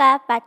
Naga